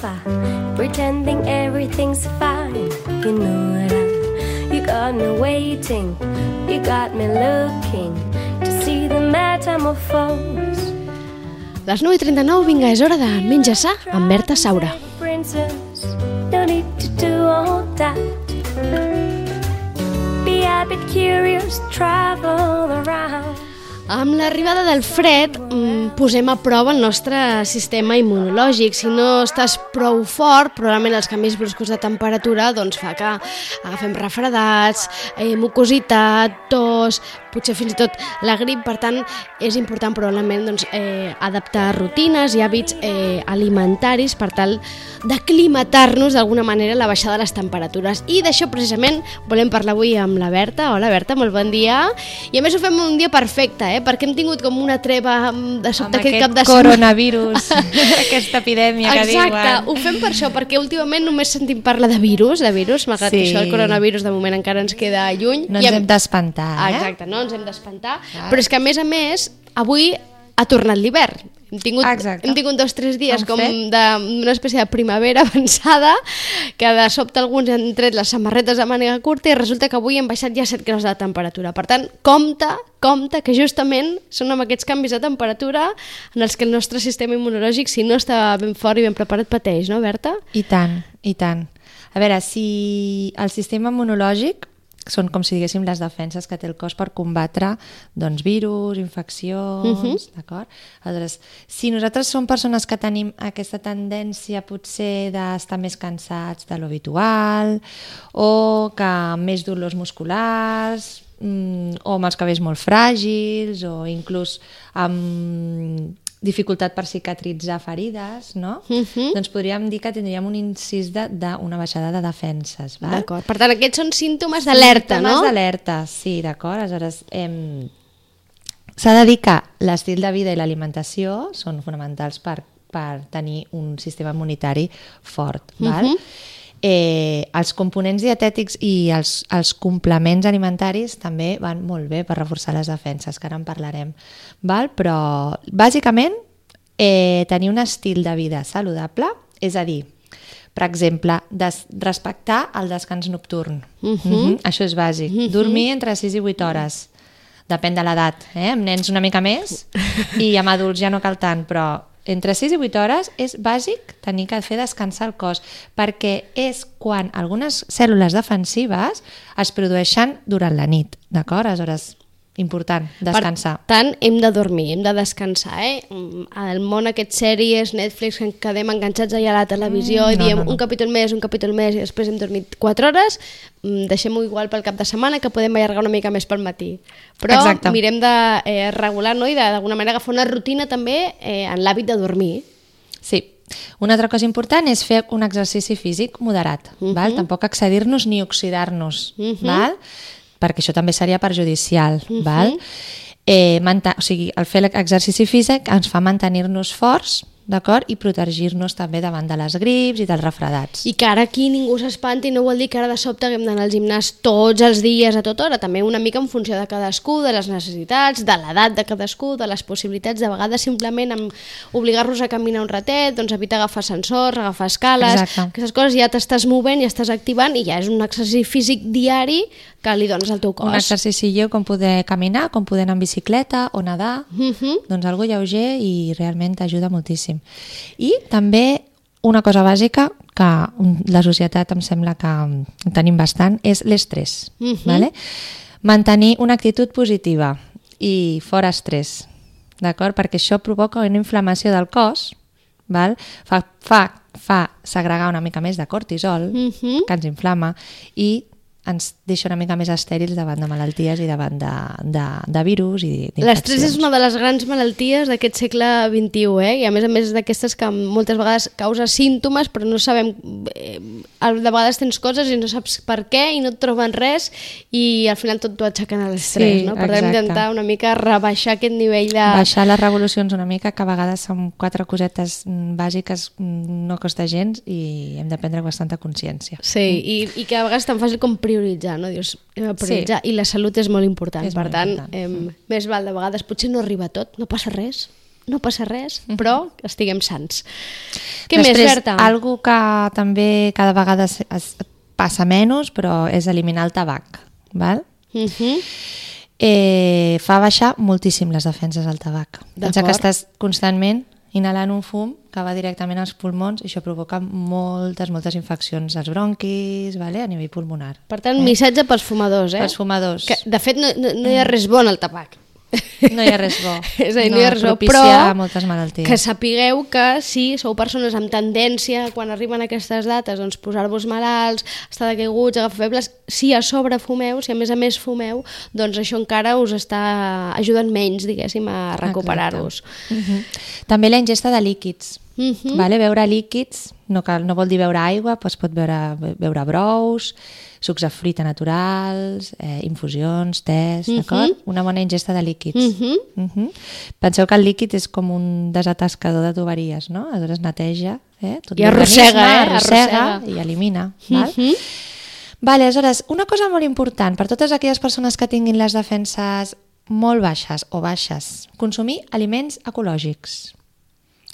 sofa, pretending everything's fine. You know what I, you got me waiting, you got me looking to see the metamorphose. Les 9 i 39, vinga, és hora de menjar sa amb Berta Saura. Princess, no need to do all that. Be a bit curious, travel around. Amb l'arribada del fred mm, posem a prova el nostre sistema immunològic. Si no estàs prou fort, probablement els canvis bruscos de temperatura doncs, fa que agafem refredats, eh, mucositat, tos, potser fins i tot la grip. Per tant, és important probablement doncs, eh, adaptar rutines i hàbits eh, alimentaris per tal d'aclimatar-nos d'alguna manera a la baixada de les temperatures. I d'això precisament volem parlar avui amb la Berta. Hola Berta, molt bon dia. I a més ho fem un dia perfecte, eh? perquè hem tingut com una treva mm, de sobte amb aquest aquest cap de setmana. coronavirus, aquesta epidèmia que Exacte, diuen. ho fem per això, perquè últimament només sentim parlar de virus, de virus, malgrat que Sí. això del coronavirus de moment encara ens queda lluny. No I ens amb- hem d'espantar, Ah, eh? Exacte, no ens hem d'espantar. Clar. Però és que a més a més, avui ha tornat l'hivern. Hem tingut, Exacte. hem tingut dos o tres dies com d'una espècie de primavera avançada, que de sobte alguns han tret les samarretes de màniga curta i resulta que avui han baixat ja 7 graus de temperatura. Per tant, compte, compte, que justament són amb aquests canvis de temperatura en els que el nostre sistema immunològic, si no està ben fort i ben preparat, pateix, no, Berta? I tant, i tant. A veure, si el sistema immunològic són com si diguéssim les defenses que té el cos per combatre doncs, virus, infeccions, uh -huh. d'acord? Aleshores, si nosaltres som persones que tenim aquesta tendència potser d'estar més cansats de lo habitual o que més dolors musculars mm, o amb els cabells molt fràgils o inclús amb dificultat per cicatritzar ferides, no? Mhm. Doncs podríem dir que tindríem un incís d'una baixada de defenses? D'acord. Per tant, aquests són símptomes d'alerta, no? Símptomes d'alerta, sí, d'acord. Aleshores, hem... s'ha de dir que l'estil de vida i l'alimentació són fonamentals per, per tenir un sistema immunitari fort, val? Mhm. Eh, els components dietètics i els, els complements alimentaris també van molt bé per reforçar les defenses, que ara en parlarem. Val? Però, bàsicament, eh, tenir un estil de vida saludable, és a dir, per exemple, des, respectar el descans nocturn. Uh -huh. Això és bàsic. Uh -huh. Dormir entre 6 i 8 hores. Depèn de l'edat. Eh? Amb nens una mica més i amb adults ja no cal tant, però entre 6 i 8 hores és bàsic tenir que fer descansar el cos perquè és quan algunes cèl·lules defensives es produeixen durant la nit, d'acord? Aleshores, important, descansar. Per tant, hem de dormir, hem de descansar, eh? Mm, El món aquests sèries, Netflix, que quedem enganxats allà a la televisió Mm, i diem no, no. un capítol més, un capítol més i després hem dormit 4 hores, mm, deixem-ho igual pel cap de setmana que podem allargar una mica més pel matí. Però Exacte. mirem de eh, regular no? i de- d'alguna manera agafar una rutina també eh, en l'hàbit de dormir. Sí. Una altra cosa important és fer un exercici físic moderat, uh -huh. val? tampoc excedir-nos ni oxidar-nos, uh -huh. val? Perquè això també seria perjudicial. Uh -huh. val? Eh, o sigui, el fer l'exercici físic ens fa mantenir-nos forts d'acord? I protegir-nos també davant de les grips i dels refredats. I que ara aquí ningú s'espanti no vol dir que ara de sobte haguem d'anar al gimnàs tots els dies a tota hora, també una mica en funció de cadascú, de les necessitats, de l'edat de cadascú, de les possibilitats, de vegades simplement amb obligar-nos a caminar un ratet, doncs evitar agafar ascensors, agafar escales, Exacte. aquestes coses ja t'estàs movent, ja estàs activant i ja és un exercici físic diari que li dones al teu cos. Un exercici lleu com poder caminar, com poder anar en bicicleta o nedar, Mhm. doncs algo lleuger i realment t'ajuda moltíssim. I també una cosa bàsica que la societat em sembla que en tenim bastant és l'estrès. Mhm. vale? Mantenir una actitud positiva i fora estrès, d'acord? Perquè això provoca una inflamació del cos, val? Fa, fa, fa segregar una mica més de cortisol, Mhm. que ens inflama, i ens deixa una mica més estèrils davant de malalties i davant de, de, de virus i d'infeccions. L'estrès és una de les grans malalties d'aquest segle XXI, eh? i a més a més d'aquestes que moltes vegades causa símptomes però no sabem, eh, de vegades tens coses i no saps per què i no et troben res i al final tot t'ho aixequen a l'estrès, Sí, no? Per tant, intentar una mica rebaixar aquest nivell de... Baixar les revolucions una mica, que a vegades són quatre cosetes mm, bàsiques, mm, no costa gens i hem de prendre bastanta consciència. Sí, i, i que a vegades tan fàcil com prioritzar, no? Dius, hem de prioritzar, sí. i la salut és molt important, És per molt tant, important. eh, més val de vegades, potser no arriba tot, no passa res, no passa res, però estiguem sants. Què Després, més, Berta? algo que també cada vegada es, es passa menys, però és eliminar el tabac. Val? Uh -huh. eh, fa baixar moltíssim les defenses al tabac. Pensa que estàs constantment inhalant un fum que va directament als pulmons i això provoca moltes, moltes infeccions als bronquis, vale? a nivell pulmonar. Per tant, missatge pels fumadors, eh? Pels fumadors. Que, de fet, no, no, no hi ha res bo en el tabac. No hi ha res bo. És a dir, no, hi ha res bo, però moltes malalties. que sapigueu que si sou persones amb tendència, quan arriben aquestes dates, doncs posar-vos malalts, estar decaiguts, agafar febles, si a sobre fumeu, si a més a més fumeu, doncs això encara us està ajudant menys, diguéssim, a recuperar-vos. Mhm. També la ingesta de líquids. Mhm. vale? Beure líquids no, cal, no vol dir beure aigua, doncs pot beure, beure brous, sucs de fruita naturals, eh, infusions, tés, d'acord? Una bona ingesta de líquids. Mhm. Mhm. Penseu que el líquid és com un desatascador de tuberies, no? Aleshores neteja eh? tot I arrossega, eh? arrossega, Arrossega. i elimina. Val? Mhm. Vale, aleshores, una cosa molt important per totes aquelles persones que tinguin les defenses molt baixes o baixes, consumir aliments ecològics.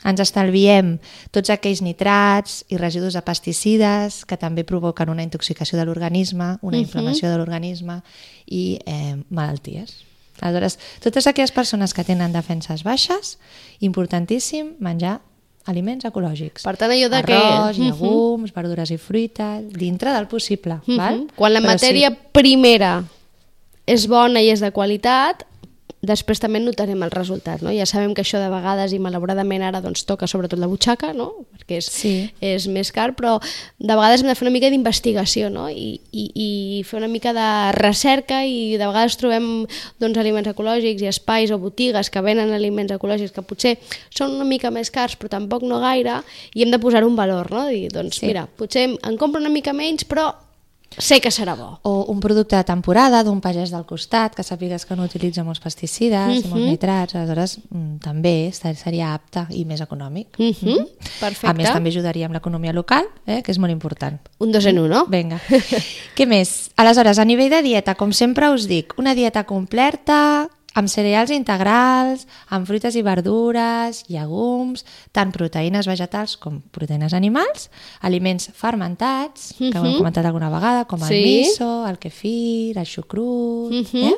Ens estalviem tots aquells nitrats i residus de pesticides que també provoquen una intoxicació de l'organisme, una inflamació de l'organisme i eh, malalties. Aleshores, totes aquelles persones que tenen defenses baixes, importantíssim menjar aliments ecològics. Per tant, allò de que- Arròs, Mhm. llegums, verdures i fruita, dintre del possible. Mhm. val? Quan la Però matèria sí. primera és bona i és de qualitat, després també notarem el resultat, no? Ja sabem que això de vegades i malauradament ara doncs toca sobretot la butxaca, no? Perquè és, Sí. és més car, però de vegades hem de fer una mica d'investigació, no? I, i, I fer una mica de recerca i de vegades trobem doncs, aliments ecològics i espais o botigues que venen aliments ecològics que potser són una mica més cars però tampoc no gaire i hem de posar un valor, no? Dir, doncs Sí. mira, potser en compro una mica menys però sé que serà bo. O un producte de temporada d'un pagès del costat, que sàpigues que no utilitza molts pesticides i molts nitrats, aleshores mm, també seria apte i més econòmic. Mhm, Perfecte. A més, també ajudaria amb l'economia local, eh, que és molt important. Un dos en un, no? Vinga. Què més? Aleshores, a nivell de dieta, com sempre us dic, una dieta completa, amb cereals integrals, amb fruites i verdures, llegums, tant proteïnes vegetals com proteïnes animals, aliments fermentats, que ho hem comentat alguna vegada, com el Sí. miso, el kefir, el xucrut... eh?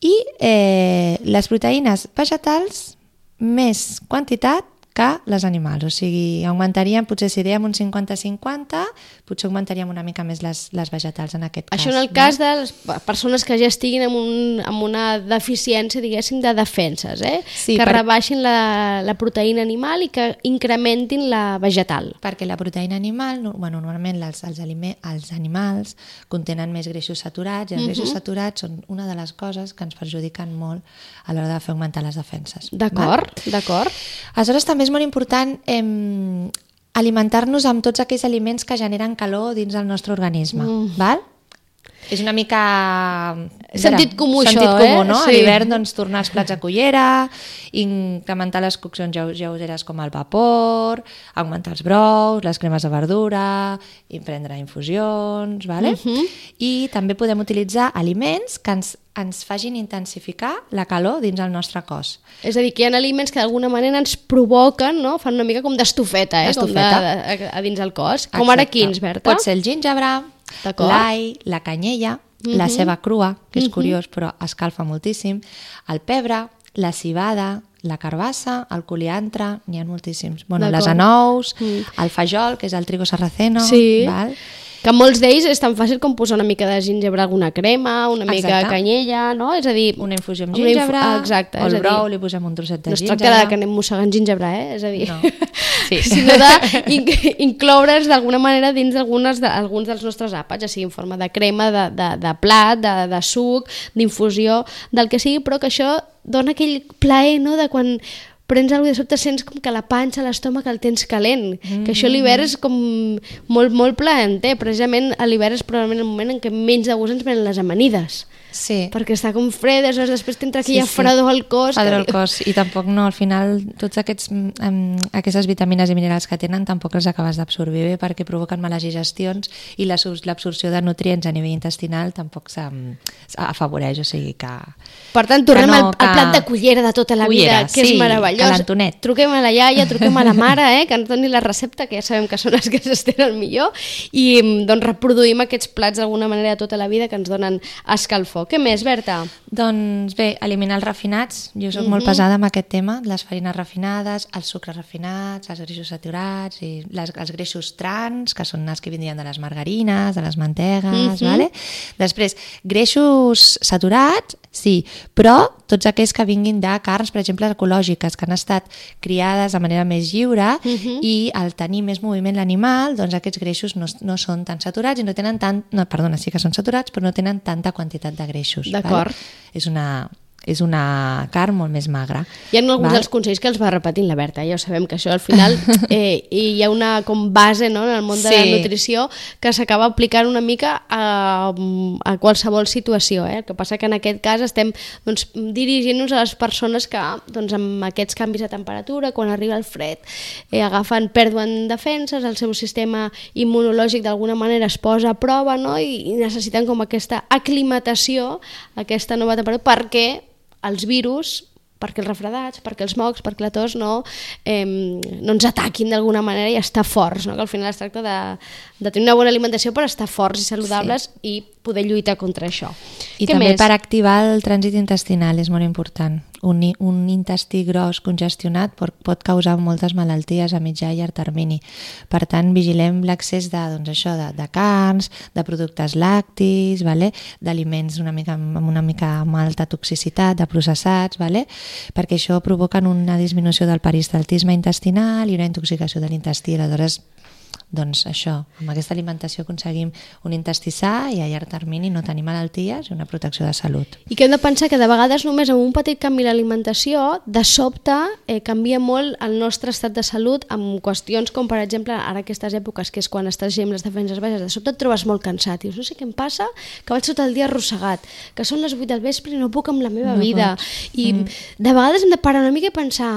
I eh, les proteïnes vegetals, més quantitat que les animals, o sigui, augmentaríem, potser si dèiem un 50-50, potser augmentaríem una mica més les, les vegetals en aquest cas. Això en el cas de les pe- persones que ja estiguin amb, un, amb una deficiència, diguéssim, de defenses, eh? Sí, que per- rebaixin la, la proteïna animal i que incrementin la vegetal. Perquè la proteïna animal, no, bueno, normalment els, els, alime, els animals contenen més greixos saturats i els greixos saturats són una de les coses que ens perjudiquen molt a l'hora de fer augmentar les defenses. D'acord, d'acord. Aleshores també és molt important eh, alimentar-nos amb tots aquells aliments que generen calor dins del nostre organisme, mm. val? És una mica... Sentit comú, sentit això, comú, eh? no? Sí. A l'hivern, doncs, tornar els plats a cullera, incrementar les coccions lleu- lleugeres com el vapor, augmentar els brous, les cremes de verdura, i prendre infusions, vale? I també podem utilitzar aliments que ens, ens facin intensificar la calor dins el nostre cos. És a dir, que hi ha aliments que d'alguna manera ens provoquen, no? fan una mica com d'estufeta, eh? Com de, de, a dins el cos. Com ara Exacte. quins, Berta? Pot ser el gingebre. L'all, la canyella, la ceba crua, que és curiós però escalfa moltíssim, el pebre, la cibada, la carbassa, el coliantre, n'hi ha moltíssims. Bueno, les anous, el fajol, que és el trigo sarraceno, Sí. val? Que molts d'ells és tan fàcil com posar una mica de gingebre alguna crema, una mica de Exacte. canyella, no? És a dir... una infusió amb una infu- gingebre, Exacte, o és el a dir, brou, li posem un trosset de No es gingebre. tracta de que anem mossegant gingebre, eh? És a dir, No. Sí. sinó d'incloure's d'alguna manera dins d'algunes de, alguns dels nostres àpats, ja sigui en forma de crema, de, de, de plat, de, de suc, d'infusió, del que sigui, però que això dona aquell plaer, no?, de quan prens alguna de sobte sents com que la panxa, l'estómac el tens calent, mm. que això a l'hivern és com molt, molt plaenter, precisament a l'hivern és probablement el moment en què menys de gust ens venen les amanides. Sí. perquè està com fred, aleshores després t'entra aquella Sí, sí. fredor al cos. Fredor que- al cos. I tampoc no, al final, tots aquests, um, aquestes vitamines i minerals que tenen tampoc els acabes d'absorbir bé perquè provoquen males digestions i l'absorció de nutrients a nivell intestinal tampoc s'afavoreix, o sigui que... Per tant, tornem no, al, al que- plat de cullera de tota la Cullera, vida, que sí, és meravellós. calentonet. Truquem a la iaia, truquem a la mare, eh, que ens doni la recepta, que ja sabem que són les que s'estenen millor, i mm, doncs, reproduïm aquests plats d'alguna manera de tota la vida que ens donen escalfor. Què més, Berta? Doncs bé, eliminar els refinats. Jo sóc molt pesada amb aquest tema, les farines refinades, els sucres refinats, els greixos saturats i les, els greixos trans, que són els que vindrien de les margarines, de les mantegues, vale? Després, greixos saturats, sí, però tots aquells que vinguin de carns, per exemple, ecològiques, que han estat criades de manera més lliure i al tenir més moviment l'animal, doncs aquests greixos no, no són tan saturats i no tenen tant... No, perdona, sí que són saturats, però no tenen tanta quantitat de greixos. D'acord. És una, és una carn molt més magra. Hi ha alguns val? dels consells que els va repetint la Berta, ja ho sabem que això al final eh, i hi ha una com base no, en el món de la Sí. nutrició que s'acaba aplicant una mica a, a qualsevol situació. Eh? El que passa que en aquest cas estem doncs, dirigint-nos a les persones que doncs, amb aquests canvis de temperatura, quan arriba el fred, eh, agafen, perden defenses, el seu sistema immunològic d'alguna manera es posa a prova no? I, i necessiten com aquesta aclimatació, aquesta nova temperatura, perquè els virus perquè els refredats, perquè els mocs, perquè la tos no, eh, no ens ataquin d'alguna manera i estar forts, no? que al final es tracta de, de tenir una bona alimentació per estar forts i saludables sí. i poder lluitar contra això. I Què també més? per activar el trànsit intestinal és molt important. Un, un intestí gros congestionat pot, pot causar moltes malalties a mitjà i llarg termini. Per tant, vigilem l'accés de, doncs això, de, de carns, de productes lactis, vale? d'aliments una mica, amb una mica amb alta toxicitat, de processats, vale? perquè això provoquen una disminució del peristaltisme intestinal i una intoxicació de l'intestí. Aleshores, doncs això, amb aquesta alimentació aconseguim un intestí sa i a llarg termini no tenir malalties i una protecció de salut. I que hem de pensar que de vegades només amb un petit canvi a l'alimentació, de sobte eh, canvia molt el nostre estat de salut amb qüestions com, per exemple, ara aquestes èpoques, que és quan estàs amb les defenses baixes, de sobte et trobes molt cansat. Dius, no sé què em passa, que vaig tot el dia arrossegat, que són les 8 del vespre i no puc amb la meva No vida. pots. I de vegades hem de parar una mica i pensar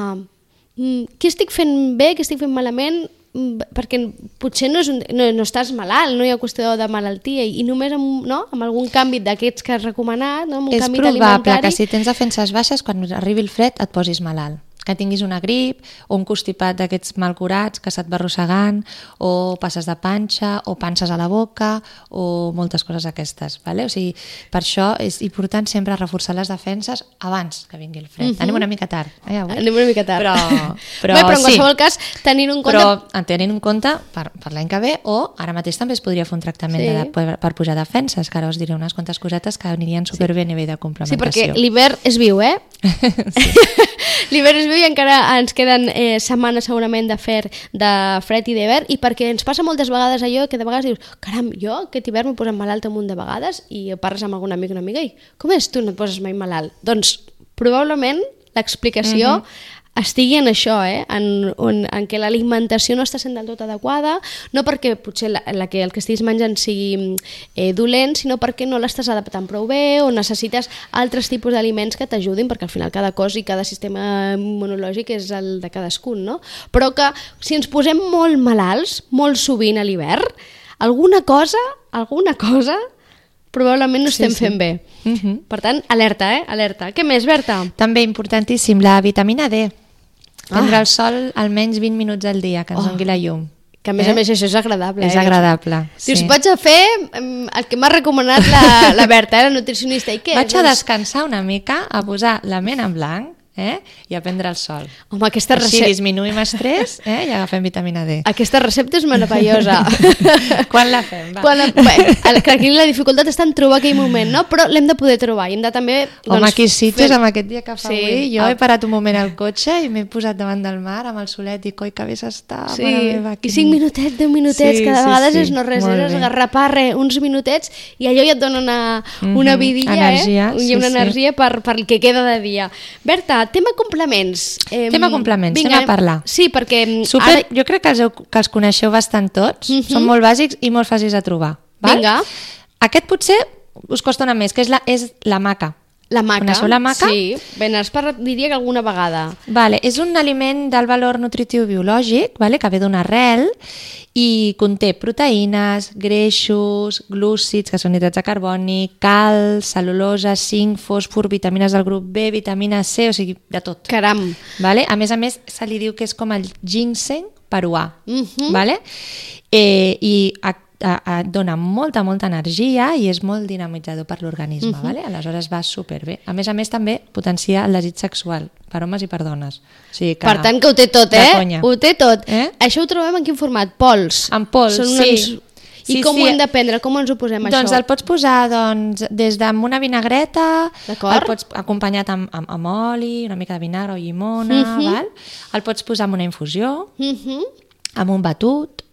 mm, què estic fent bé, què estic fent malament, Mm, perquè potser no, és un, no, no estàs malalt, no hi ha qüestió de malaltia i només amb, no, amb algun canvi d'aquests que has recomanat, no, amb un és canvi probable alimentari, que si tens defenses baixes, quan arribi el fred et posis malalt que tinguis una grip o un constipat d'aquests mal curats que se't va arrossegant o passes de panxa o panses a la boca o moltes coses aquestes. Vale? O sigui, per això és important sempre reforçar les defenses abans que vingui el fred. Anem una mica tard, eh, avui? Anem una mica tard. Però, però, Bé, però en sí. qualsevol cas, tenint un compte... Però en tenint en compte per, per l'any que ve o ara mateix també es podria fer un tractament Sí. sí. de, per, per pujar defenses, que ara us diré unes quantes cosetes que anirien superbé a nivell de Sí, complementació. perquè l'hivern és viu, eh? l'hivern és viu i encara ens queden eh, setmanes segurament de fer de fred i d'hivern i perquè ens passa moltes vegades allò que de vegades dius caram, jo aquest hivern m'he posat malalt un munt de vegades i parles amb algun amic o una amiga i com és tu no et poses mai malalt? Doncs probablement l'explicació estigui en això, eh? en, en, en què l'alimentació no està sent del tot adequada, no perquè potser la, la que, el que estiguis menjant sigui eh, dolent, sinó perquè no l'estàs adaptant prou bé o necessites altres tipus d'aliments que t'ajudin, perquè al final cada cos i cada sistema immunològic és el de cadascun, no? Però que si ens posem molt malalts, molt sovint a l'hivern, alguna cosa, alguna cosa, probablement no estem sí. fent bé. Mhm. Per tant, alerta, eh? Alerta. Què més, Berta? També importantíssim, la vitamina D. Prendre Ah. el sol almenys 20 minuts al dia, que ens Oh. doni la llum. Que a més Eh? a més això és agradable. És eh? agradable, Dius, sí. vaig a fer em, el que m'ha recomanat la, la Berta, eh, la nutricionista. I què? Vaig a Doncs, descansar una mica, a posar la ment en blanc eh? i a prendre el sol. Home, aquesta Així recepta, disminuïm estrès eh? i agafem vitamina D. aquesta recepta és meravellosa. Quan la fem? Va. Quan, bé, el, que aquí la dificultat està en trobar aquell moment, no? però l'hem de poder trobar i hem de també... Home, doncs, aquí sí, fer- amb aquest dia que fa Sí, avui, jo ah. he parat un moment al cotxe i m'he posat davant del mar amb el solet i coi que bé s'està, Sí, mare meva. i cinc minutets, deu minutets, Sí, que de sí, vegades sí, és no res, molt és bé. esgarrapar res, uns minutets, i allò ja et dona una, una Mhm, vidilla, energia, eh? sí, I una sí. energia per, per el que queda de dia. Berta, tema complements. Eh, Tema complements, anem a parlar. Sí, perquè mm, Super, ara... Jo crec que els, heu, que els coneixeu bastant tots, Mhm. són molt bàsics i molt fàcils de trobar. Val? Vinga. Aquest potser us costa una més, que és la, és la maca. La maca. Coneixeu la maca? Sí, ben, has parlat, diria que alguna vegada. Vale, és un aliment del valor nutritiu biològic vale, que ve d'una arrel i conté proteïnes, greixos, glúcids, que són hidrats de carboni, cal, cel·lulosa, zinc, fòsfor, vitamines del grup B, vitamina C, o sigui, de tot. Caram. Vale? A més a més, se li diu que és com el ginseng peruà. Mhm. vale? eh, I a, a, dona molta, molta energia i és molt dinamitzador per l'organisme. Mhm. vale? Aleshores va superbé. A més a més, també potencia el desig sexual per homes i per dones. O sigui que, Per tant, que ho té tot, eh? conya. Ho té tot. Eh? Això ho trobem en quin format? Pols. En pols, Són sí. uns... I Sí, com sí. ho hem de prendre? Com ens ho posem, Doncs això? el pots posar doncs, des d'una vinagreta, el pots acompanyat amb, amb, amb oli, una mica de vinagre o llimona, Mhm. val? el pots posar amb una infusió, Mhm. amb un batut,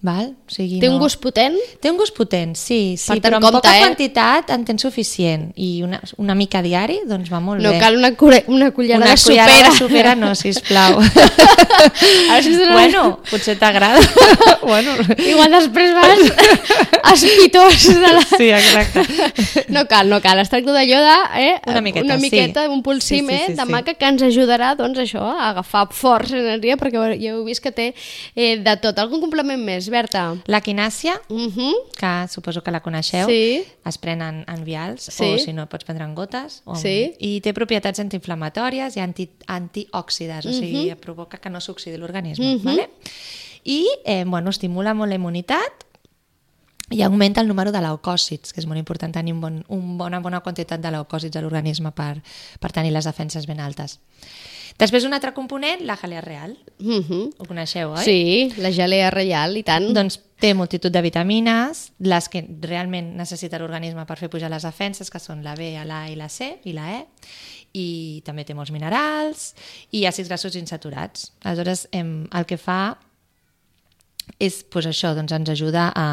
val? O sigui, Té un no... gust potent? Té un gust potent, sí, sí Per tant, però en compte, poca eh? quantitat en tens suficient i una, una mica diari doncs va molt No bé. cal una, cura, una cullerada una de cullerada supera. de supera no, sisplau. Ara si us dona- bueno, potser t'agrada. bueno. Igual després vas espitós de la... Sí, exacte. No cal, no cal. Es tracta d'allò de... Eh, Una miqueta, una sí. miqueta un pulsim Sí, sí, sí, de sí. maca que ens ajudarà doncs, això, a agafar força energia perquè ja heu vist que té eh, de tot. Algun complement més, Berta? La quinàcia, Uh -huh. que suposo que la coneixeu, Sí. es pren en, en vials, Sí. o si no pots prendre en gotes. O en... Sí. I té propietats antiinflamatòries i anti, antiòxides, o sigui, Mhm. provoca que no s'oxidi l'organisme. vale? I eh, bueno, estimula molt la immunitat i augmenta el número de leucòcits, que és molt important tenir un bon, un bona, bona quantitat de leucòcits a l'organisme per, per tenir les defenses ben altes. Després un altre component, la jalea real. Uh -huh. Ho coneixeu, oi? Sí, la gelea reial, i tant. Doncs té multitud de vitamines, les que realment necessita l'organisme per fer pujar les defenses, que són la B, la A i la C, i la E, i també té molts minerals i àcids grassos insaturats. Aleshores, em, el que fa és, doncs això, doncs ens ajuda a,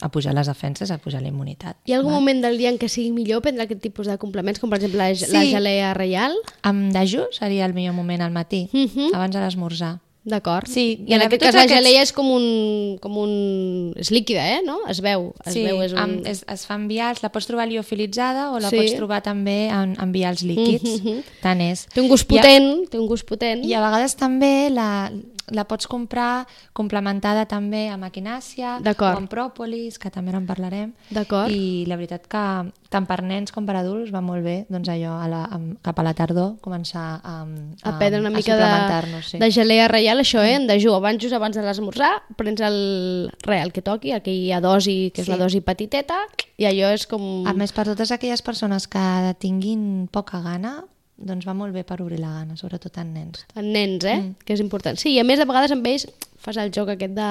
a pujar les defenses, a pujar la immunitat. Hi ha algun moment del dia en què sigui millor prendre aquest tipus de complements, com per exemple la, Sí. la gelea reial? Amb dejú seria el millor moment al matí, Mhm. abans de l'esmorzar. D'acord. Sí, I en i aquest cas la aquests- gelea és com un, com un... és líquida, eh? No? Es veu. Es sí, veu, és un... amb, es, es fa en vials, la pots trobar liofilitzada o la Sí. pots trobar també en, en vials líquids, Mhm. tant és. Té un gust Hi ha- potent, té un gust potent. I a vegades també la, la pots comprar complementada també amb equinàcia o amb pròpolis, que també en parlarem. D'acord. I la veritat que tant per nens com per adults va molt bé, doncs allò, a la, amb, cap a la tardor, començar a, a prendre una a mica de, sí. de gelea reial, això, eh? En dejú, abans, just abans de l'esmorzar, prens el real que toqui, el que hi ha dosi, que és Sí. una dosi petiteta, i allò és com... A més, per totes aquelles persones que tinguin poca gana, doncs va molt bé per obrir la gana, sobretot en nens. en nens, eh? Mm. Que és important. Sí, i a més, a vegades amb ells fas el joc aquest de,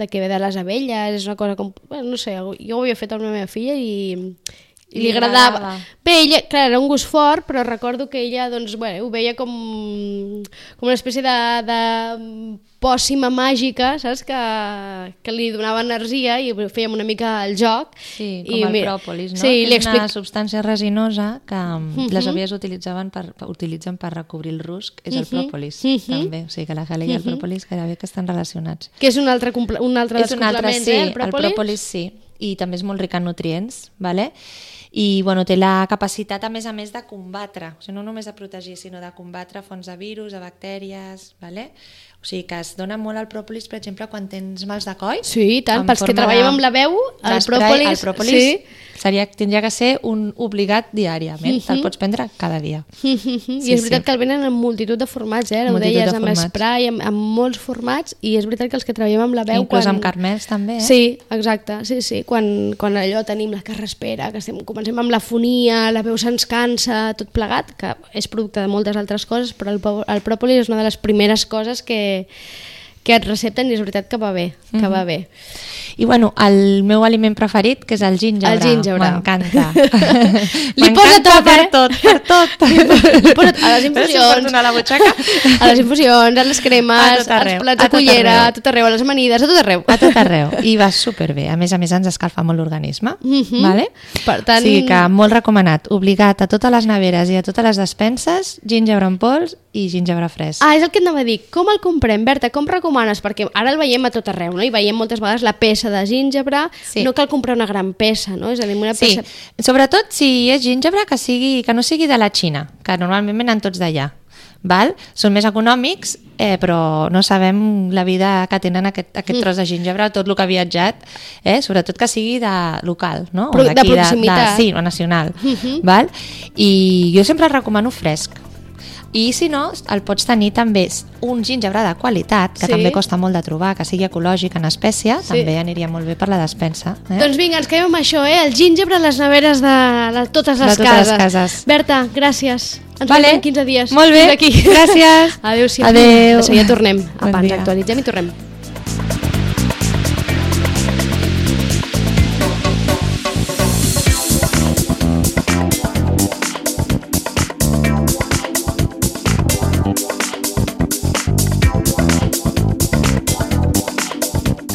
de que ve de les abelles, és una cosa com... Bueno, no sé, jo ho havia fet amb la meva filla i, i li Li agradava. agradava. Bé, ella, clar, era un gust fort, però recordo que ella, doncs, bueno, ho veia com, com una espècie de, de pòssima màgica, saps? Que, que li donava energia i fèiem una mica el joc. Sí, com I el mira- pròpolis, no? Sí, que és explic... una substància resinosa que uh les avies utilitzaven per, utilitzen per recobrir el rusc, és el pròpolis, Mhm. també. O sigui que la jalea i el pròpolis gairebé que estan relacionats. Que és un altre, un altre dels és un altre, sí, eh? El pròpolis. el pròpolis sí, i també és molt ric en nutrients, vale? i bueno, té la capacitat a més a més de combatre, o sigui, no només de protegir, sinó de combatre fonts de virus, de bactèries, vale? O sigui que es dona molt al pròpolis, per exemple, quan tens mals de coll. Sí, i tant, pels que treballem de- amb la veu, el pròpolis... el pròpolis Sí. seria, tindria que ser un obligat diàriament, te'l pots prendre cada dia. I Sí, és veritat sí. que el venen en multitud de formats, eh? Ho Multitud deies, de amb formats. spray, amb, amb molts formats, i és veritat que els que treballem amb la veu... Inclús quan... amb carmels també, eh? Sí, exacte, sí, sí. Quan, quan allò tenim la carraspera, que estem, comencem amb la fonia, la veu se'ns cansa, tot plegat, que és producte de moltes altres coses, però el, el pròpolis és una de les primeres coses que, e, que et recepten i és veritat que va bé, que Mhm. va bé. I bueno, el meu aliment preferit, que és el gingebre. El gingebre. M'encanta. Li posa tot, per eh? tot, per tot. Li posa a les infusions, a la butxaca? a les infusions, a les cremes, A arreu, als plats a de cullera, a tot arreu, a les amanides, a tot arreu. A tot arreu. I va superbé. A més a més ens escalfa molt l'organisme. Mhm. vale? Per tant- O sigui que molt recomanat. Obligat a totes les neveres i a totes les despenses, gingebre en pols i gingebre fresc. Ah, és el que et anava a dir. Com el comprem, Berta? Com recomanes recomanes? Perquè ara el veiem a tot arreu, no? I veiem moltes vegades la peça de gingebre, Sí. no cal comprar una gran peça, no? És a dir, una Sí, peça... sobretot si és gingebre que, sigui, que no sigui de la Xina, que normalment venen tots d'allà. Val? Són més econòmics, eh, però no sabem la vida que tenen aquest, aquest Mm. tros de gingebre, tot el que ha viatjat, eh? sobretot que sigui de local, no? O Pro- de d'aquí, proximitat. De, sí, o nacional. Mhm. val? I jo sempre el recomano fresc. I si no, el pots tenir també un gingebre de qualitat, que Sí. també costa molt de trobar, que sigui ecològic en espècie, Sí. també aniria molt bé per la despensa. Eh? Doncs vinga, ens quedem amb això, eh? El gingebre a les neveres de, de totes les De totes les cases. cases. Berta, gràcies. Ens Vale. veiem en 15 dies. Molt bé. Aquí. Gràcies. Adéu-siau. Adéu. De seguida tornem. Bon Apa, ens actualitzem i tornem.